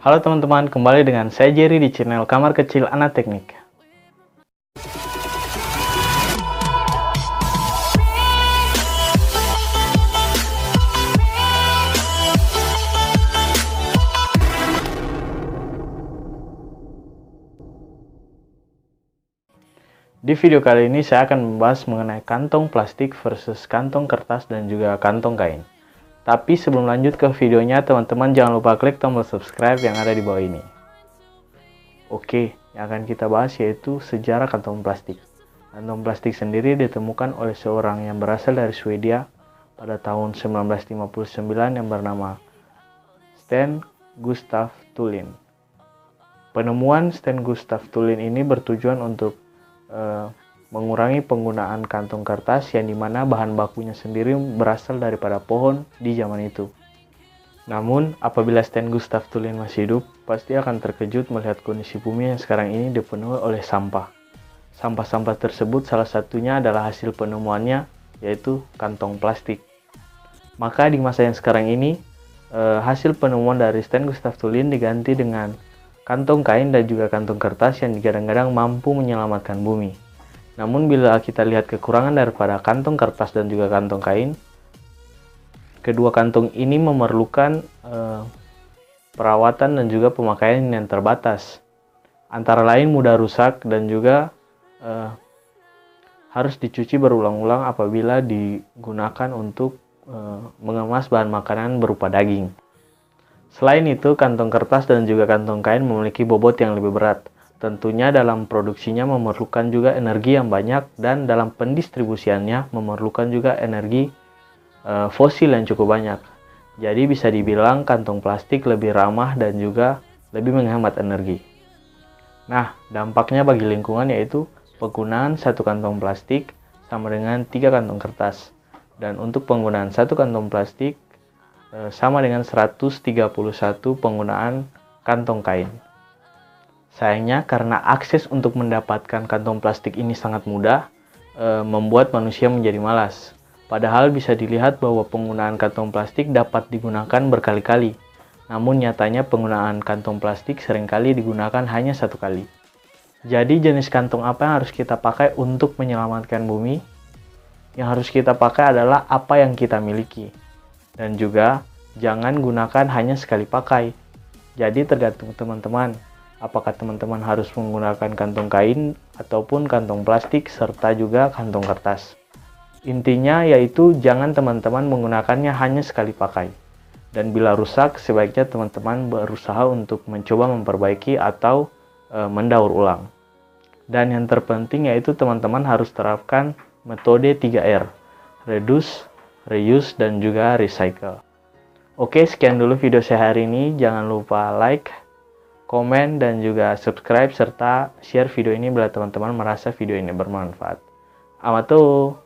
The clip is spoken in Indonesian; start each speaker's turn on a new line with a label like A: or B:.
A: Halo teman-teman, kembali dengan saya Jerry di channel Kamar Kecil Anak Teknik. Di video kali ini saya akan membahas mengenai kantong plastik versus kantong kertas dan juga kantong kain. Tapi sebelum lanjut ke videonya, teman-teman jangan lupa klik tombol subscribe yang ada di bawah ini. Oke, yang akan kita bahas yaitu sejarah kantong plastik. Kantong plastik sendiri ditemukan oleh seorang yang berasal dari Swedia pada tahun 1959 yang bernama Sten Gustav Tulin. Penemuan Sten Gustav Tulin ini bertujuan untuk Eh, mengurangi penggunaan kantong kertas yang di mana bahan bakunya sendiri berasal daripada pohon di zaman itu. Namun, apabila Stan Gustav Tulin masih hidup, pasti akan terkejut melihat kondisi bumi yang sekarang ini dipenuhi oleh sampah. Sampah-sampah tersebut salah satunya adalah hasil penemuannya, yaitu kantong plastik. Maka di masa yang sekarang ini, eh, hasil penemuan dari Stan Gustav Tulin diganti dengan kantong kain dan juga kantong kertas yang kadang-kadang mampu menyelamatkan bumi. Namun bila kita lihat kekurangan daripada kantong kertas dan juga kantong kain, kedua kantong ini memerlukan eh, perawatan dan juga pemakaian yang terbatas. Antara lain mudah rusak dan juga eh, harus dicuci berulang-ulang apabila digunakan untuk eh, mengemas bahan makanan berupa daging. Selain itu, kantong kertas dan juga kantong kain memiliki bobot yang lebih berat. Tentunya dalam produksinya memerlukan juga energi yang banyak dan dalam pendistribusiannya memerlukan juga energi e, fosil yang cukup banyak. Jadi bisa dibilang kantong plastik lebih ramah dan juga lebih menghemat energi. Nah, dampaknya bagi lingkungan yaitu penggunaan satu kantong plastik sama dengan tiga kantong kertas. Dan untuk penggunaan satu kantong plastik Eh, sama dengan 131 penggunaan kantong kain. Sayangnya karena akses untuk mendapatkan kantong plastik ini sangat mudah, e, membuat manusia menjadi malas. Padahal bisa dilihat bahwa penggunaan kantong plastik dapat digunakan berkali-kali. Namun nyatanya penggunaan kantong plastik sering kali digunakan hanya satu kali. Jadi jenis kantong apa yang harus kita pakai untuk menyelamatkan bumi? Yang harus kita pakai adalah apa yang kita miliki dan juga jangan gunakan hanya sekali pakai. Jadi tergantung teman-teman, apakah teman-teman harus menggunakan kantong kain ataupun kantong plastik serta juga kantong kertas. Intinya yaitu jangan teman-teman menggunakannya hanya sekali pakai. Dan bila rusak, sebaiknya teman-teman berusaha untuk mencoba memperbaiki atau e, mendaur ulang. Dan yang terpenting yaitu teman-teman harus terapkan metode 3R, reduce, reuse, dan juga recycle. Oke, sekian dulu video saya hari ini. Jangan lupa like, komen, dan juga subscribe, serta share video ini bila teman-teman merasa video ini bermanfaat. Amato!